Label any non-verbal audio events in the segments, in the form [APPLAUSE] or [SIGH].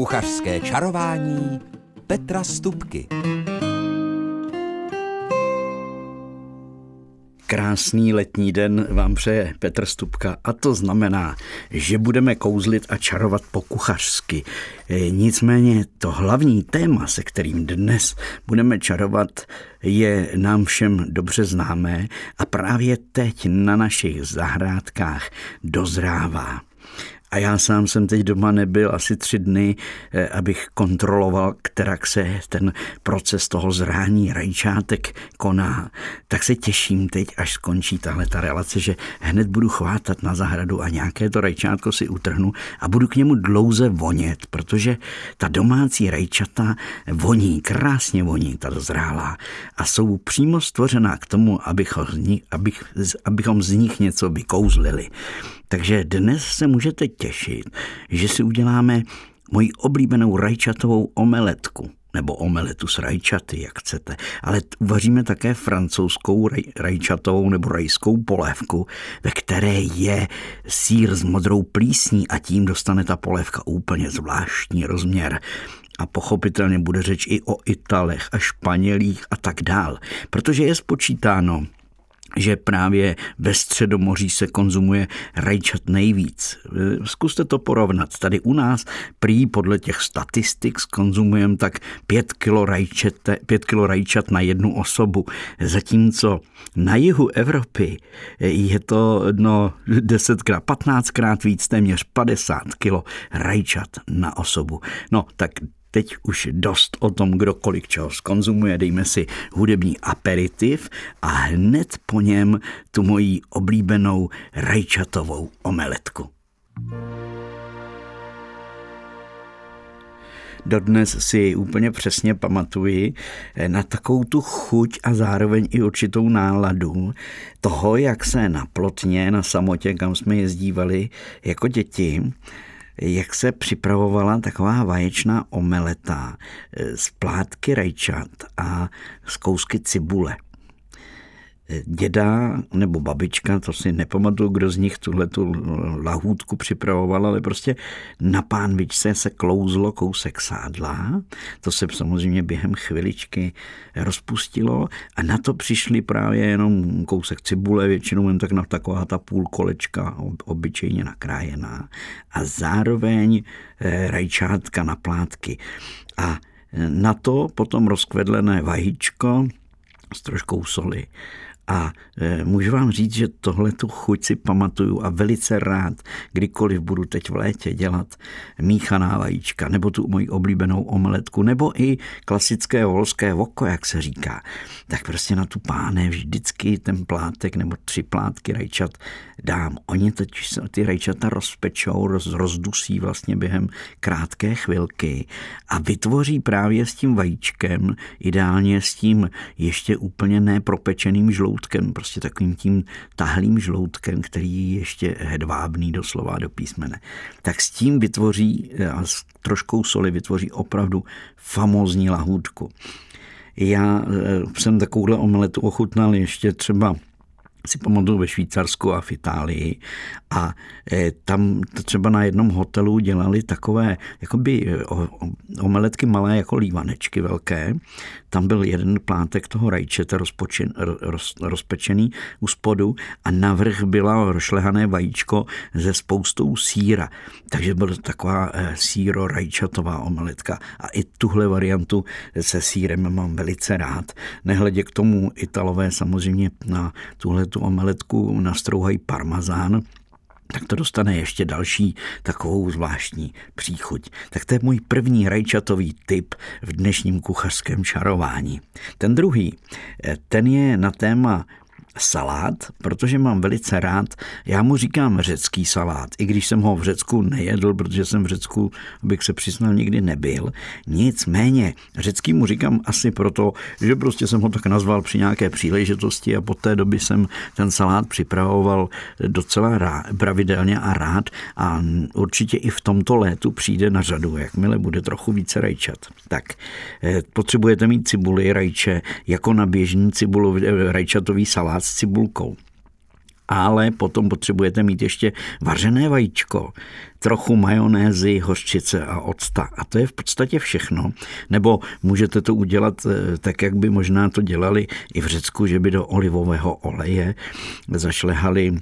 Kuchařské čarování Petra Stupky. Krásný letní den vám přeje Petr Stupka a to znamená, že budeme kouzlit a čarovat po kuchařsky. E, nicméně to hlavní téma, se kterým dnes budeme čarovat, je nám všem dobře známé a právě teď na našich zahrádkách dozrává. A já sám jsem teď doma nebyl asi tři dny, eh, abych kontroloval, kterak se ten proces toho zrání rajčátek koná. Tak se těším teď, až skončí tahle ta relace, že hned budu chvátat na zahradu a nějaké to rajčátko si utrhnu a budu k němu dlouze vonět, protože ta domácí rajčata voní, krásně voní, ta dozrálá a jsou přímo stvořená k tomu, abychom z nich, abych, abychom z nich něco vykouzlili. Takže dnes se můžete těšit, že si uděláme moji oblíbenou rajčatovou omeletku nebo omeletu s rajčaty, jak chcete. Ale uvaříme také francouzskou raj, rajčatovou nebo rajskou polévku, ve které je sír s modrou plísní a tím dostane ta polévka úplně zvláštní rozměr. A pochopitelně bude řeč i o Italech a Španělích a tak dál, protože je spočítáno, že právě ve středomoří se konzumuje rajčat nejvíc. Zkuste to porovnat. Tady u nás prý podle těch statistik konzumujeme tak 5 kilo, rajčete, 5 kilo rajčat na jednu osobu, zatímco na jihu Evropy je to no, 10krát, 15krát víc, téměř 50 kilo rajčat na osobu. No tak teď už dost o tom, kdo kolik čeho skonzumuje. Dejme si hudební aperitiv a hned po něm tu moji oblíbenou rajčatovou omeletku. Dodnes si úplně přesně pamatuji na takovou tu chuť a zároveň i určitou náladu toho, jak se na plotně, na samotě, kam jsme jezdívali jako děti, jak se připravovala taková vaječná omeleta z plátky rajčat a z kousky cibule děda nebo babička, to si nepamatuju, kdo z nich tuhle tu lahůdku připravoval, ale prostě na pánvičce se klouzlo kousek sádla, to se samozřejmě během chviličky rozpustilo a na to přišli právě jenom kousek cibule, většinou jen tak na taková ta půl kolečka obyčejně nakrájená a zároveň eh, rajčátka na plátky. A na to potom rozkvedlené vajíčko s troškou soli a e, můžu vám říct, že tohle tu chuť si pamatuju a velice rád, kdykoliv budu teď v létě dělat míchaná vajíčka, nebo tu moji oblíbenou omeletku, nebo i klasické volské voko, jak se říká. Tak prostě na tu páne vždycky ten plátek nebo tři plátky rajčat dám. Oni se ty rajčata rozpečou, roz, rozdusí vlastně během krátké chvilky a vytvoří právě s tím vajíčkem, ideálně s tím ještě úplně nepropečeným žloutkem, prostě takovým tím tahlým žloutkem, který je ještě hedvábný doslova do písmene. Tak s tím vytvoří a s troškou soli vytvoří opravdu famózní lahůdku. Já eh, jsem takovouhle omeletu ochutnal ještě třeba si pamatuju ve Švýcarsku a v Itálii a e, tam třeba na jednom hotelu dělali takové jakoby e, omeletky malé jako lívanečky velké. Tam byl jeden plátek toho rajčete rozpočen, roz, rozpečený u spodu a navrch byla rošlehané vajíčko ze spoustou síra. Takže byla taková e, síro rajčatová omeletka a i tuhle variantu se sírem mám velice rád. Nehledě k tomu Italové samozřejmě na tuhle tu omeletku nastrouhají parmazán, tak to dostane ještě další takovou zvláštní příchuť. Tak to je můj první rajčatový tip v dnešním kuchařském čarování. Ten druhý, eh, ten je na téma salát, protože mám velice rád, já mu říkám řecký salát, i když jsem ho v Řecku nejedl, protože jsem v Řecku, abych se přiznal, nikdy nebyl. Nicméně, řecký mu říkám asi proto, že prostě jsem ho tak nazval při nějaké příležitosti a po té doby jsem ten salát připravoval docela rád, pravidelně a rád a určitě i v tomto létu přijde na řadu, jakmile bude trochu více rajčat. Tak eh, potřebujete mít cibuli, rajče, jako na běžný cibulový rajčatový salát s cibulkou. ale potom potřebujete mít ještě vařené vajíčko, trochu majonézy, hořčice a octa. A to je v podstatě všechno. Nebo můžete to udělat eh, tak, jak by možná to dělali i v Řecku, že by do olivového oleje zašlehali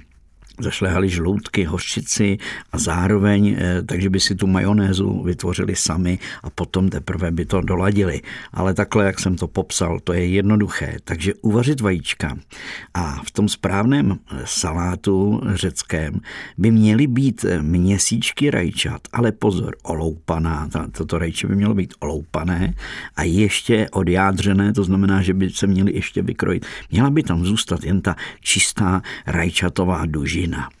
zašlehali žloutky, hořčici a zároveň, eh, takže by si tu majonézu vytvořili sami a potom teprve by to doladili. Ale takhle, jak jsem to popsal, to je jednoduché. Takže uvařit vajíčka a v tom správném eh, salátu řeckém by měly být eh, měsíčky rajčat, ale pozor, oloupaná, toto rajče by mělo být oloupané a ještě odjádřené, to znamená, že by se měly ještě vykrojit. Měla by tam zůstat jen ta čistá rajčatová dužina China.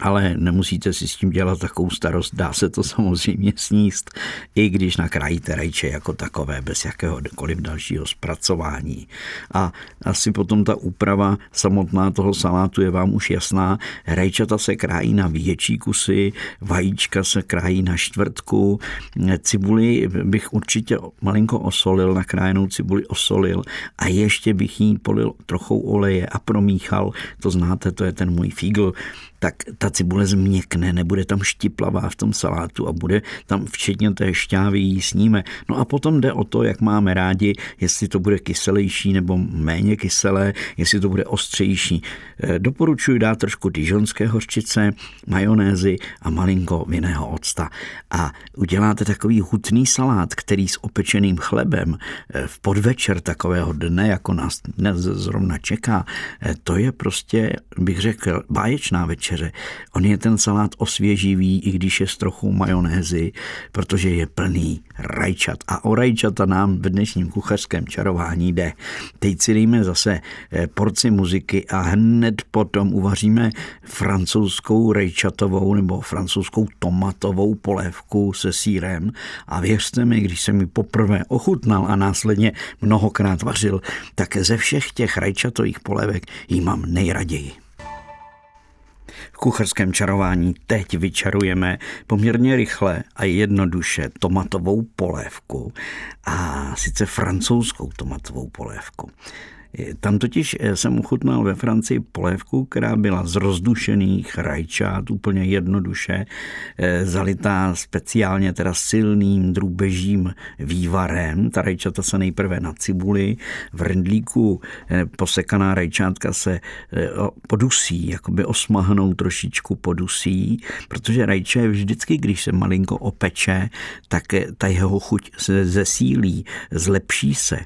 Ale nemusíte si s tím dělat takovou starost, dá se to samozřejmě sníst, i když nakrájíte rajče jako takové, bez jakéhokoliv dalšího zpracování. A asi potom ta úprava samotná toho salátu je vám už jasná. Rajčata se krájí na větší kusy, vajíčka se krájí na čtvrtku, cibuli bych určitě malinko osolil, nakrájenou cibuli osolil a ještě bych jí polil trochou oleje a promíchal, to znáte, to je ten můj fígl, tak ta cibule změkne, nebude tam štiplavá v tom salátu a bude tam včetně té šťávy jí sníme. No a potom jde o to, jak máme rádi, jestli to bude kyselější nebo méně kyselé, jestli to bude ostřejší. Eh, doporučuji dát trošku dižonské hořčice, majonézy a malinko vinného octa. A uděláte takový hutný salát, který s opečeným chlebem eh, v podvečer takového dne, jako nás dnes zrovna čeká, eh, to je prostě, bych řekl, báječná večer večeře. On je ten salát osvěživý, i když je s trochou majonézy, protože je plný rajčat. A o rajčata nám v dnešním kuchařském čarování jde. Teď si dejme zase eh, porci muziky a hned potom uvaříme francouzskou rajčatovou nebo francouzskou tomatovou polévku se sírem. A věřte mi, když jsem ji poprvé ochutnal a následně mnohokrát vařil, tak ze všech těch rajčatových polévek ji mám nejraději. V kucharském čarování teď vyčarujeme poměrně rychle a jednoduše tomatovou polévku a sice francouzskou tomatovou polévku. Tam totiž eh, jsem uchutnal ve Francii polévku, která byla z rozdušených rajčat, úplně jednoduše, eh, zalitá speciálně teda silným drůbežím vývarem. Ta rajčata se nejprve na cibuli, v rendlíku eh, posekaná rajčátka se podusí, jakoby osmahnou trošičku podusí, protože rajče vždycky, když se malinko opeče, tak ta jeho chuť se zesílí, zlepší se.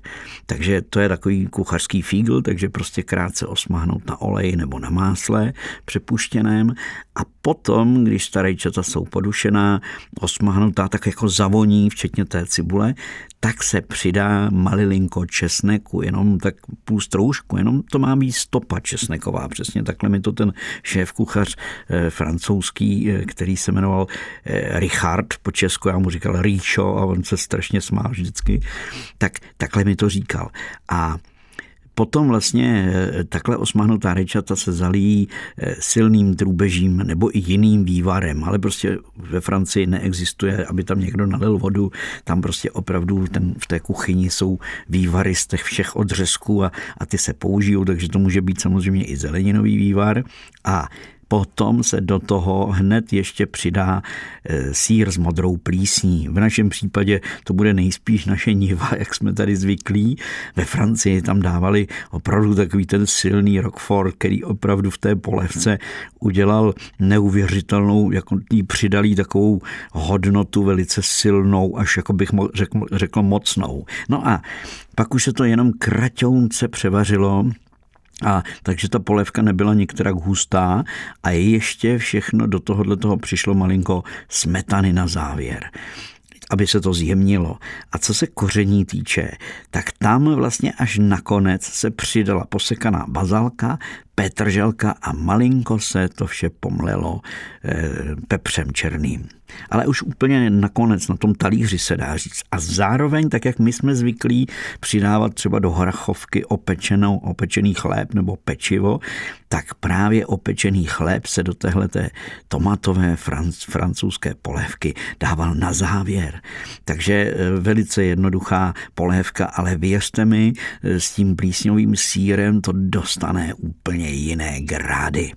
Takže to je takový kuchařský klasický fígl, takže prostě krátce osmahnout na oleji nebo na másle přepuštěném a potom, když ta rajčata jsou podušená, osmahnutá, tak jako zavoní, včetně té cibule, tak se přidá malilinko česneku, jenom tak půl stroužku, jenom to má být stopa česneková. Přesně takhle mi to ten šéf kuchař eh, francouzský, eh, který se jmenoval eh, Richard po česku, já mu říkal Ríčo a on se strašně smál vždycky, tak takhle mi to říkal. A Potom vlastně eh, takhle osmahnutá rajčata se zalíjí eh, silným drůbežím nebo i jiným vývarem, ale prostě ve Francii neexistuje, aby tam někdo nalil vodu, tam prostě opravdu ten, v té kuchyni jsou vývary z těch všech odřezků a, a ty se použijou, takže to může být samozřejmě i zeleninový vývar. A Potom se do toho hned ještě přidá e, sír s modrou plísní. V našem případě to bude nejspíš naše niva, [LAUGHS] jak jsme tady zvyklí. Ve Francii tam dávali opravdu takový ten silný Roquefort, který opravdu v té polevce udělal neuvěřitelnou, jako jí přidali takovou hodnotu velice silnou, až jako bych řekl, řekl mocnou. No a pak už se to jenom kratounce převařilo a takže ta polévka nebyla některak hustá a ještě všechno do tohohle toho přišlo malinko smetany na závěr aby se to zjemnilo. A co se koření týče, tak tam vlastně až nakonec se přidala posekaná bazalka, petrželka a malinko se to vše pomlelo eh, pepřem černým. Ale už úplně nakonec na tom talíři se dá říct. A zároveň, tak jak my jsme zvyklí přidávat třeba do hrachovky opečenou, opečený chléb nebo pečivo, tak právě opečený chléb se do téhleté tomatové franc, francouzské polévky dával na závěr. Takže eh, velice jednoduchá polévka, ale věřte mi, eh, s tím plísňovým sírem to dostane úplně jiné grády.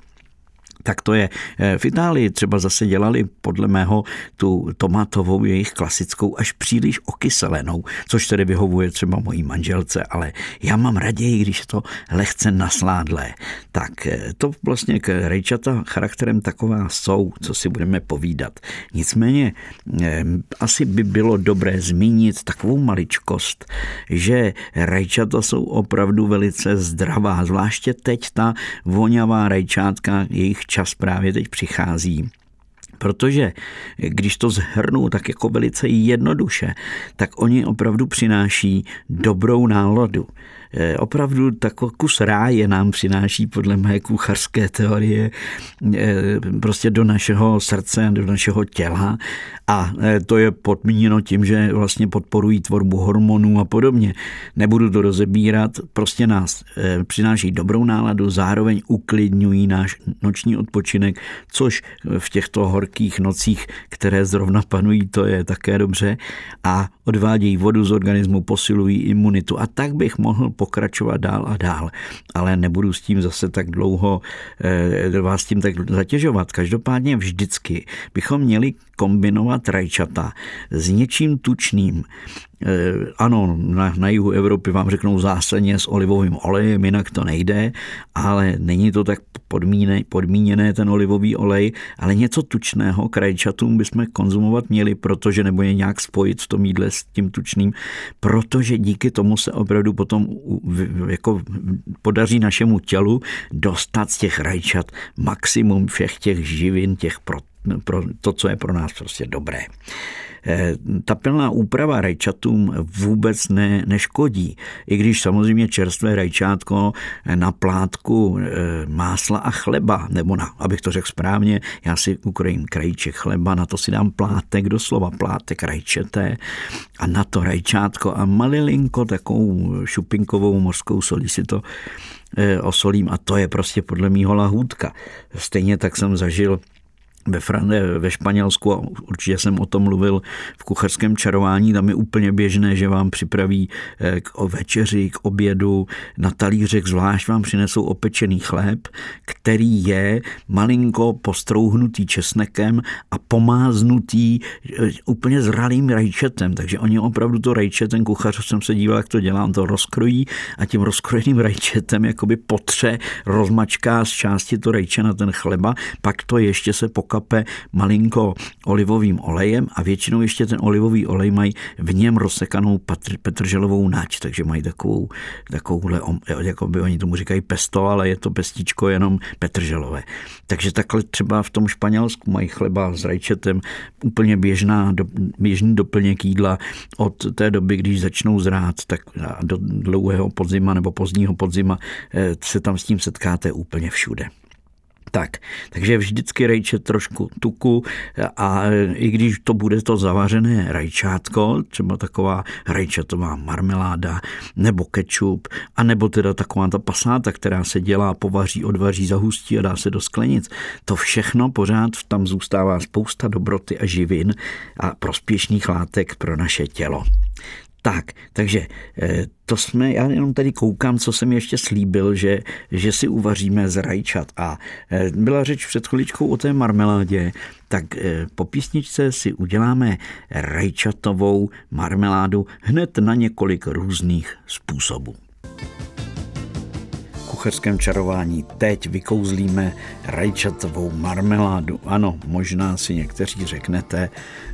Tak to je. Eh, v Itálii třeba zase dělali podle mého tu tomatovou jejich klasickou až příliš okyselenou, což tedy vyhovuje třeba mojí manželce, ale já mám raději, když je to lehce nasládlé. Tak eh, to vlastně k rejčata charakterem taková jsou, co si budeme povídat. Nicméně eh, asi by bylo dobré zmínit takovou maličkost, že rajčata jsou opravdu velice zdravá, zvláště teď ta vonavá rajčátka, jejich čas právě teď přichází. Protože když to zhrnu tak jako velice jednoduše, tak oni opravdu přináší dobrou náladu. Eh, opravdu takový kus ráje nám přináší podle mé kuchařské teorie eh, prostě do našeho srdce, do našeho těla. A eh, to je podmíněno tím, že vlastně podporují tvorbu hormonů a podobně. Nebudu to rozebírat, prostě nás přináší dobrou náladu, zároveň uklidňují náš noční odpočinek, což v těchto horkých nocích, které zrovna panují, to je také dobře. A odvádějí vodu z organismu, posilují imunitu. A tak bych mohl pokračovat dál a dál, ale nebudu s tím zase tak dlouho eh, vás tím tak zatěžovat. Každopádně vždycky bychom měli kombinovat rajčata s něčím tučným, Eh, ano, na, na jihu Evropy vám řeknou zásadně s olivovým olejem, jinak to nejde, ale není to tak podmíne, podmíněné ten olivový olej, ale něco tučného krajčatům bychom konzumovat měli, protože nebo je nějak spojit v tom jídle s tím tučným, protože díky tomu se opravdu potom jako podaří našemu tělu dostat z těch rajčat maximum všech těch živin, těch pro, pro to, co je pro nás prostě dobré. Eh, ta plná úprava rajčatům vůbec ne, neškodí, i když samozřejmě čerstvé rajčátko na plátku eh, másla a chleba, nebo na, abych to řekl správně, já si ukrojím krajíček chleba, na to si dám plátek, doslova plátek rajčeté a na to rajčátko a malilinko takovou šupinkovou mořskou solí si to eh, osolím a to je prostě podle mýho lahůdka. Stejně tak jsem zažil ve, Frande, ve Španělsku, a určitě jsem o tom mluvil v kuchařském čarování, tam je úplně běžné, že vám připraví eh, k večeři, k obědu, na talířek zvlášť vám přinesou opečený chléb, který je malinko postrouhnutý česnekem a pomáznutý eh, úplně zralým rajčetem, takže oni opravdu to rajče, ten kuchař, jsem se díval, jak to dělá, on to rozkrojí a tím rozkrojeným rajčetem jakoby potře, rozmačká z části to rajče na ten chleba, pak to ještě se pok pokape malinko olivovým olejem a většinou ještě ten olivový olej mají v něm rozsekanou patr, petrželovou nač, takže mají takovou, takovouhle, jako by oni tomu říkají pesto, ale je to pestičko jenom petrželové. Takže takhle třeba v tom Španělsku mají chleba s rajčetem úplně běžná, běžný doplněk jídla od té doby, když začnou zrát, tak do dlouhého podzima nebo pozdního podzima eh, se tam s tím setkáte úplně všude. Tak, takže vždycky rajče trošku tuku a i když to bude to zavařené rajčátko, třeba taková rajčatová marmeláda nebo kečup, a nebo teda taková ta pasáta, která se dělá, povaří, odvaří, zahustí a dá se do sklenic, to všechno pořád tam zůstává spousta dobroty a živin a prospěšných látek pro naše tělo. Tak, takže eh, to jsme, já jenom tady koukám, co jsem ještě slíbil, že, že si uvaříme z rajčat. A eh, byla řeč před chviličkou o té marmeládě, tak eh, po písničce si uděláme rajčatovou marmeládu hned na několik různých způsobů kuchařském čarování teď vykouzlíme rajčatovou marmeládu. Ano, možná si někteří řeknete,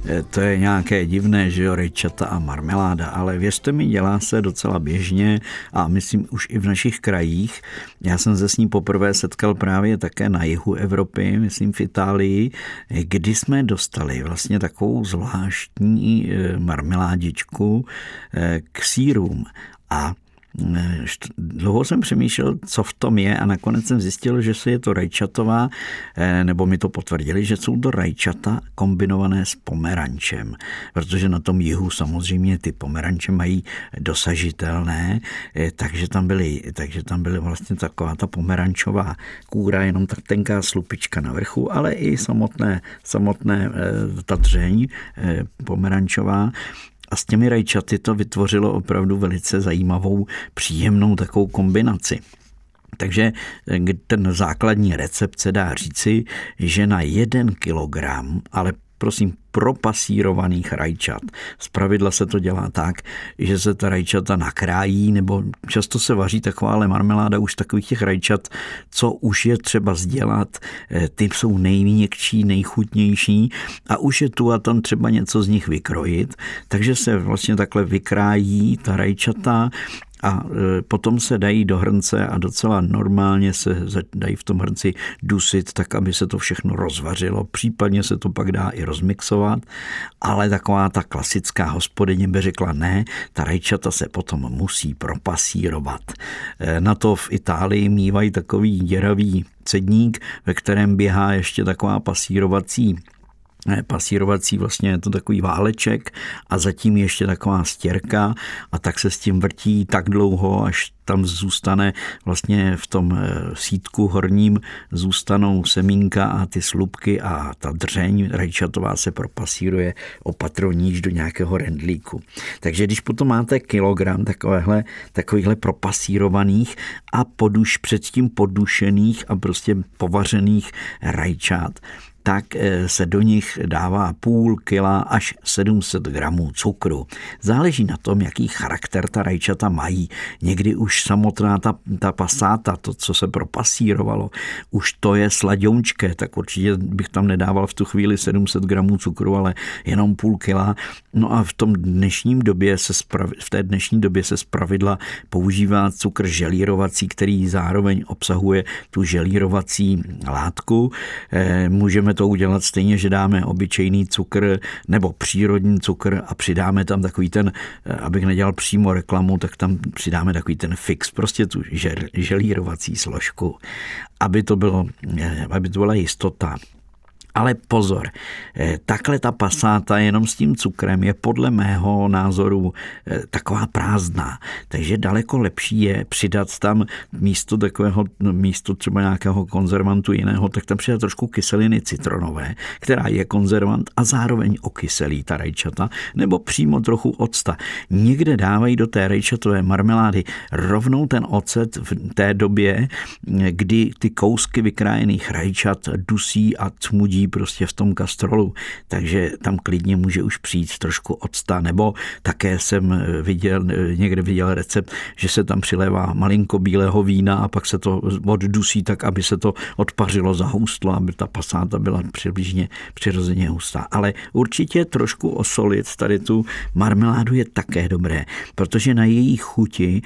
eh, to je nějaké divné, že jo, rajčata a marmeláda, ale věřte mi, dělá se docela běžně a myslím už i v našich krajích. Já jsem se s ní poprvé setkal právě také na jihu Evropy, myslím v Itálii, kdy jsme dostali vlastně takovou zvláštní eh, marmeládičku eh, k sírům. A Dlouho jsem přemýšlel, co v tom je a nakonec jsem zjistil, že se je to rajčatová, eh, nebo mi to potvrdili, že jsou to rajčata kombinované s pomerančem, protože na tom jihu samozřejmě ty pomeranče mají dosažitelné, eh, takže tam byly, takže tam byly vlastně taková ta pomerančová kůra, jenom tak tenká slupička na vrchu, ale i samotné, samotné eh, ta dřeň pomerančová a s těmi rajčaty to vytvořilo opravdu velice zajímavou, příjemnou takovou kombinaci. Takže ten základní recept se dá říci, že na jeden kilogram, ale prosím, propasírovaných rajčat. Z pravidla se to dělá tak, že se ta rajčata nakrájí, nebo často se vaří taková marmeláda už takových těch rajčat, co už je třeba sdělat, eh, ty jsou nejměkčí, nejchutnější a už je tu a tam třeba něco z nich vykrojit, takže se vlastně takhle vykrájí ta rajčata, a e, potom se dají do hrnce a docela normálně se dají v tom hrnci dusit, tak aby se to všechno rozvařilo. Případně se to pak dá i rozmixovat, ale taková ta klasická hospodyně by řekla ne, ta rajčata se potom musí propasírovat. E, na to v Itálii mývají takový děravý cedník, ve kterém běhá ještě taková pasírovací pasírovací, vlastně je to takový váleček a zatím ještě taková stěrka a tak se s tím vrtí tak dlouho, až tam zůstane vlastně v tom eh, sítku horním zůstanou semínka a ty slupky a ta dřeň rajčatová se propasíruje opatroníž do nějakého rendlíku. Takže když potom máte kilogram takovéhle, takovýchhle propasírovaných a poduš, předtím podušených a prostě povařených rajčat, tak eh, se do nich dává půl kila až 700 gramů cukru. Záleží na tom, jaký charakter ta rajčata mají. Někdy už samotná ta, ta pasáta, to, co se propasírovalo, už to je sladiončké, tak určitě bych tam nedával v tu chvíli 700 gramů cukru, ale jenom půl kila. No a v tom dnešním době se sprav, v té dnešní době se zpravidla používá cukr želírovací, který zároveň obsahuje tu želírovací látku. Eh, můžeme to udělat stejně, že dáme obyčejný cukr nebo přírodní cukr a přidáme tam takový ten, eh, abych nedělal přímo reklamu, tak tam přidáme takový ten fix, prostě tu želírovací složku, aby to, bylo, eh, aby to byla jistota. Ale pozor, eh, takhle ta pasáta jenom s tím cukrem je podle mého názoru eh, taková prázdná. Takže daleko lepší je přidat tam místo takového, místo třeba nějakého konzervantu jiného, tak tam přidat trošku kyseliny citronové, která je konzervant a zároveň okyselí ta rajčata, nebo přímo trochu octa. Někde dávají do té rajčatové marmelády rovnou ten ocet v té době, kdy ty kousky vykrájených rajčat dusí a cmudí prostě v tom kastrolu, takže tam klidně může už přijít trošku octa, nebo také jsem viděl, někde viděl recept, že se tam přilévá malinko bílého vína a pak se to oddusí tak, aby se to odpařilo, zahoustlo, aby ta pasáta byla přibližně přirozeně hustá. Ale určitě trošku osolit tady tu marmeládu je také dobré, protože na její chuti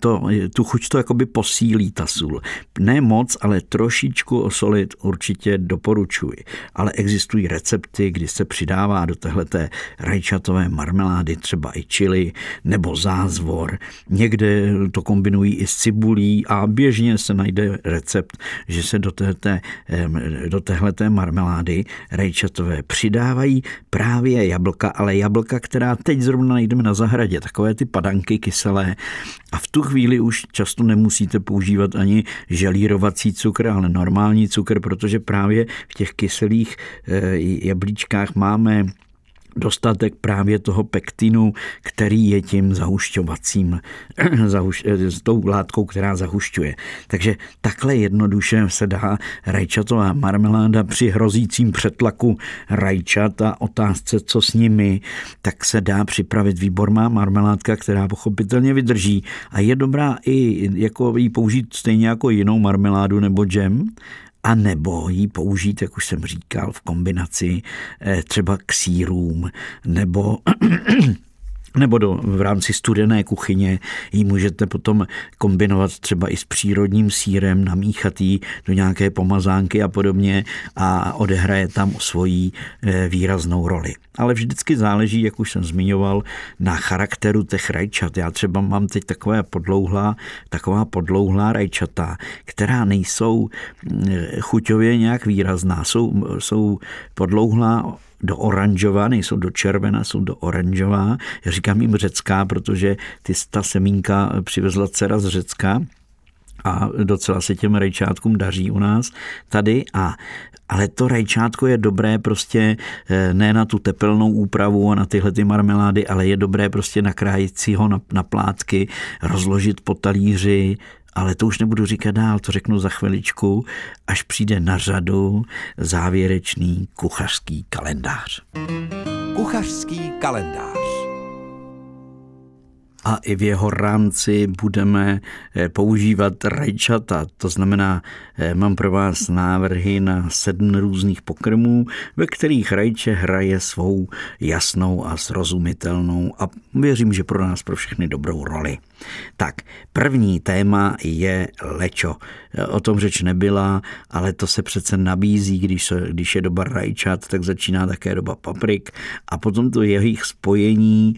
to, tu chuť to jakoby posílí ta sůl. Ne moc, ale trošičku osolit určitě doporučuji ale existují recepty, kdy se přidává do téhleté rajčatové marmelády třeba i čili nebo zázvor. Někde to kombinují i s cibulí a běžně se najde recept, že se do, téhleté, do téhleté marmelády rajčatové přidávají právě jablka, ale jablka, která teď zrovna najdeme na zahradě, takové ty padanky kyselé. A v tu chvíli už často nemusíte používat ani želírovací cukr, ale normální cukr, protože právě v těch kyselých některých eh, jablíčkách máme dostatek právě toho pektinu, který je tím zahušťovacím, [CLEARS THROAT] zahuš, eh, s tou látkou, která zahušťuje. Takže takhle jednoduše se dá rajčatová marmeláda při hrozícím přetlaku rajčat a otázce, co s nimi, tak se dá připravit výborná marmeládka, která pochopitelně vydrží a je dobrá i jako ji použít stejně jako jinou marmeládu nebo džem, a nebo ji použít, jak už jsem říkal, v kombinaci eh, třeba k sírům nebo [CLEARS THROAT] nebo do, v rámci studené kuchyně ji můžete potom kombinovat třeba i s přírodním sírem, namíchat ji do nějaké pomazánky a podobně a odehraje tam svoji eh, výraznou roli. Ale vždycky záleží, jak už jsem zmiňoval, na charakteru těch rajčat. Já třeba mám teď takové podlouhlá, taková podlouhlá rajčata, která nejsou eh, chuťově nějak výrazná. Jsou, jsou podlouhlá do oranžová, nejsou do červená, jsou do oranžová. Já říkám jim řecká, protože ty, ta semínka přivezla dcera z Řecka a docela se těm rajčátkům daří u nás tady a ale to rajčátko je dobré prostě eh, ne na tu tepelnou úpravu a na tyhle ty marmelády, ale je dobré prostě nakrájit si ho na, na plátky, rozložit po talíři ale to už nebudu říkat dál, to řeknu za chviličku, až přijde na řadu závěrečný kuchařský kalendář. Kuchařský kalendář a i v jeho rámci budeme eh, používat rajčata. To znamená, eh, mám pro vás návrhy na sedm různých pokrmů, ve kterých rajče hraje svou jasnou a srozumitelnou a věřím, že pro nás pro všechny dobrou roli. Tak, první téma je lečo. Eh, o tom řeč nebyla, ale to se přece nabízí, když, se, když je doba rajčat, tak začíná také doba paprik a potom to jejich spojení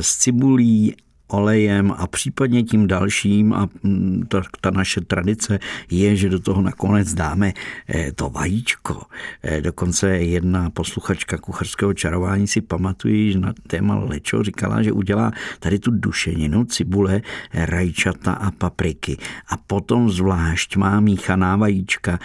s cibulí olejem a případně tím dalším a mm, ta, ta naše tradice je, že do toho nakonec dáme eh, to vajíčko. Eh, dokonce jedna posluchačka kucharského čarování si pamatují, že na téma lečo říkala, že udělá tady tu dušeninu, cibule, rajčata a papriky. A potom zvlášť má míchaná vajíčka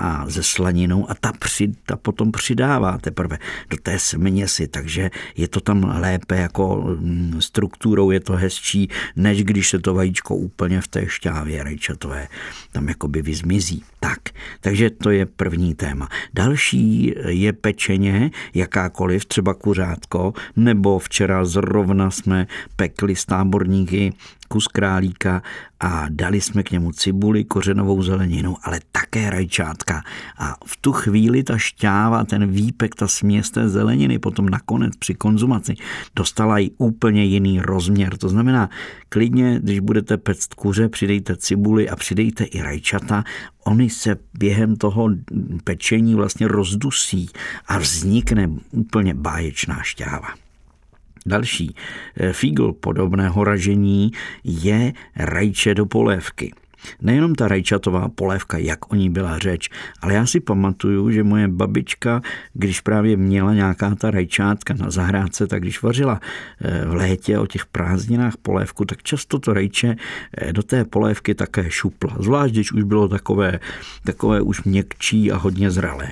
a ze slaninou a ta, při, ta potom přidává teprve do té směsi, takže je to tam lépe jako mm, strukturou, je to hezčí, než když se to vajíčko úplně v té šťávě rajčatové tam jakoby vyzmizí. Tak, takže to je první téma. Další je pečeně, jakákoliv, třeba kuřátko, nebo včera zrovna jsme pekli s táborníky kus králíka a dali jsme k němu cibuli, kořenovou zeleninu, ale také rajčátka. A v tu chvíli ta šťáva, ten výpek, ta směs té zeleniny potom nakonec při konzumaci dostala i úplně jiný rozměr. To znamená, klidně, když budete pect kuře, přidejte cibuli a přidejte i rajčata, oni se během toho pečení vlastně rozdusí a vznikne úplně báječná šťáva. Další eh, fígl podobného ražení je rajče do polévky. Nejenom ta rajčatová polévka, jak o ní byla řeč, ale já si pamatuju, že moje babička, když právě měla nějaká ta rajčátka na zahrádce, tak když vařila eh, v létě o těch prázdninách polévku, tak často to rajče eh, do té polévky také šupla. Zvlášť, když už bylo takové, takové už měkčí a hodně zralé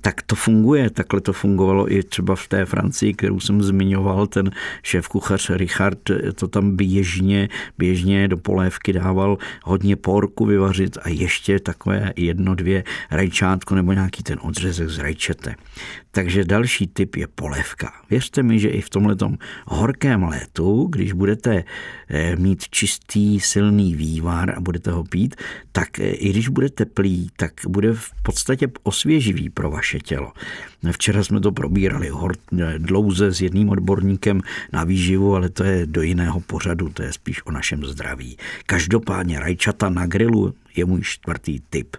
tak to funguje. Takhle to fungovalo i třeba v té Francii, kterou jsem zmiňoval, ten šéf kuchař Richard to tam běžně, běžně do polévky dával hodně porku vyvařit a ještě takové jedno, dvě rajčátko nebo nějaký ten odřezek z rajčete. Takže další typ je polévka. Věřte mi, že i v tomhletom horkém létu, když budete eh, mít čistý, silný vývar a budete ho pít, tak eh, i když bude teplý, tak bude v podstatě osvěživý pro vaše tělo. Včera jsme to probírali eh, dlouze s jedným odborníkem na výživu, ale to je do jiného pořadu, to je spíš o našem zdraví. Každopádně rajčata na grilu je můj čtvrtý typ.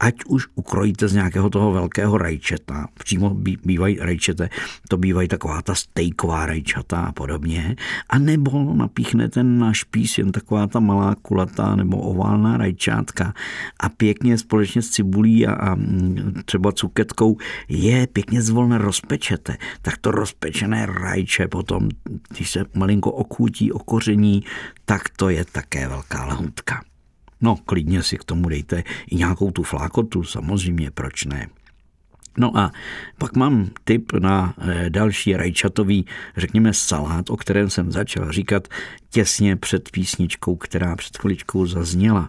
Ať už ukrojíte z nějakého toho velkého rajčeta, přímo bývají rajčete, to bývají taková ta stejková rajčata a podobně, a nebo napíchnete na špís jen taková ta malá kulatá nebo oválná rajčátka a pěkně společně s cibulí a, a třeba cuketkou je pěkně zvolna rozpečete. Tak to rozpečené rajče potom, když se malinko okůtí, okoření, tak to je také velká lahůdka. No, klidně si k tomu dejte i nějakou tu flákotu, samozřejmě, proč ne. No a pak mám tip na eh, další rajčatový, řekněme, salát, o kterém jsem začal říkat těsně před písničkou, která před chviličkou zazněla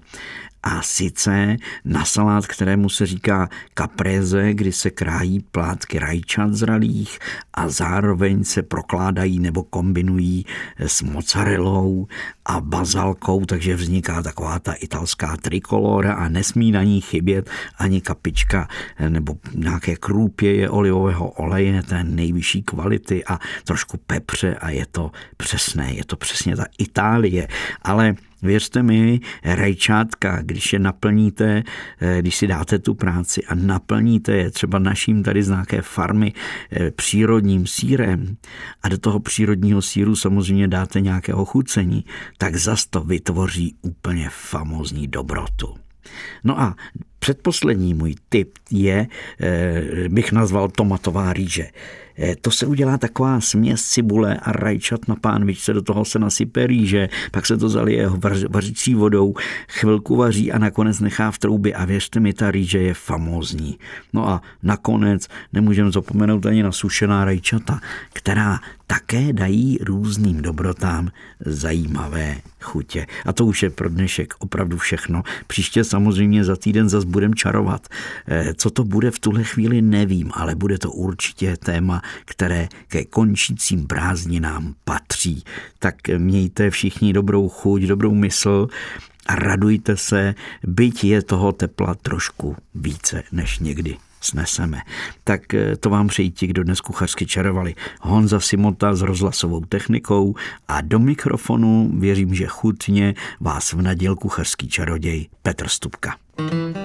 a sice na salát, kterému se říká kapreze, kdy se krájí plátky rajčat zralých a zároveň se prokládají nebo kombinují s mozzarellou a bazalkou, takže vzniká taková ta italská trikolora a nesmí na ní chybět ani kapička nebo nějaké krůpěje olivového oleje té nejvyšší kvality a trošku pepře a je to přesné, je to přesně ta Itálie, ale Věřte mi, rajčátka, když je naplníte, eh, když si dáte tu práci a naplníte je třeba naším tady z nějaké farmy eh, přírodním sírem a do toho přírodního síru samozřejmě dáte nějaké ochucení, tak zas to vytvoří úplně famózní dobrotu. No a předposlední můj tip je, eh, bych nazval tomatová rýže. Eh, to se udělá taková směs cibule a rajčat na pánvičce, do toho se nasype rýže, pak se to zalije vařící vodou, chvilku vaří a nakonec nechá v troubě a věřte mi, ta rýže je famózní. No a nakonec nemůžeme zapomenout ani na sušená rajčata, která také dají různým dobrotám zajímavé chutě. A to už je pro dnešek opravdu všechno. Příště samozřejmě za týden zase budem čarovat. Eh, co to bude v tuhle chvíli, nevím, ale bude to určitě téma, které ke končícím prázdninám patří. Tak mějte všichni dobrou chuť, dobrou mysl a radujte se, byť je toho tepla trošku více než někdy sneseme. Tak eh, to vám přeji ti, kdo dnes kuchařsky čarovali. Honza Simota s rozhlasovou technikou a do mikrofonu věřím, že chutně vás vnadil kuchařský čaroděj Petr Stupka. you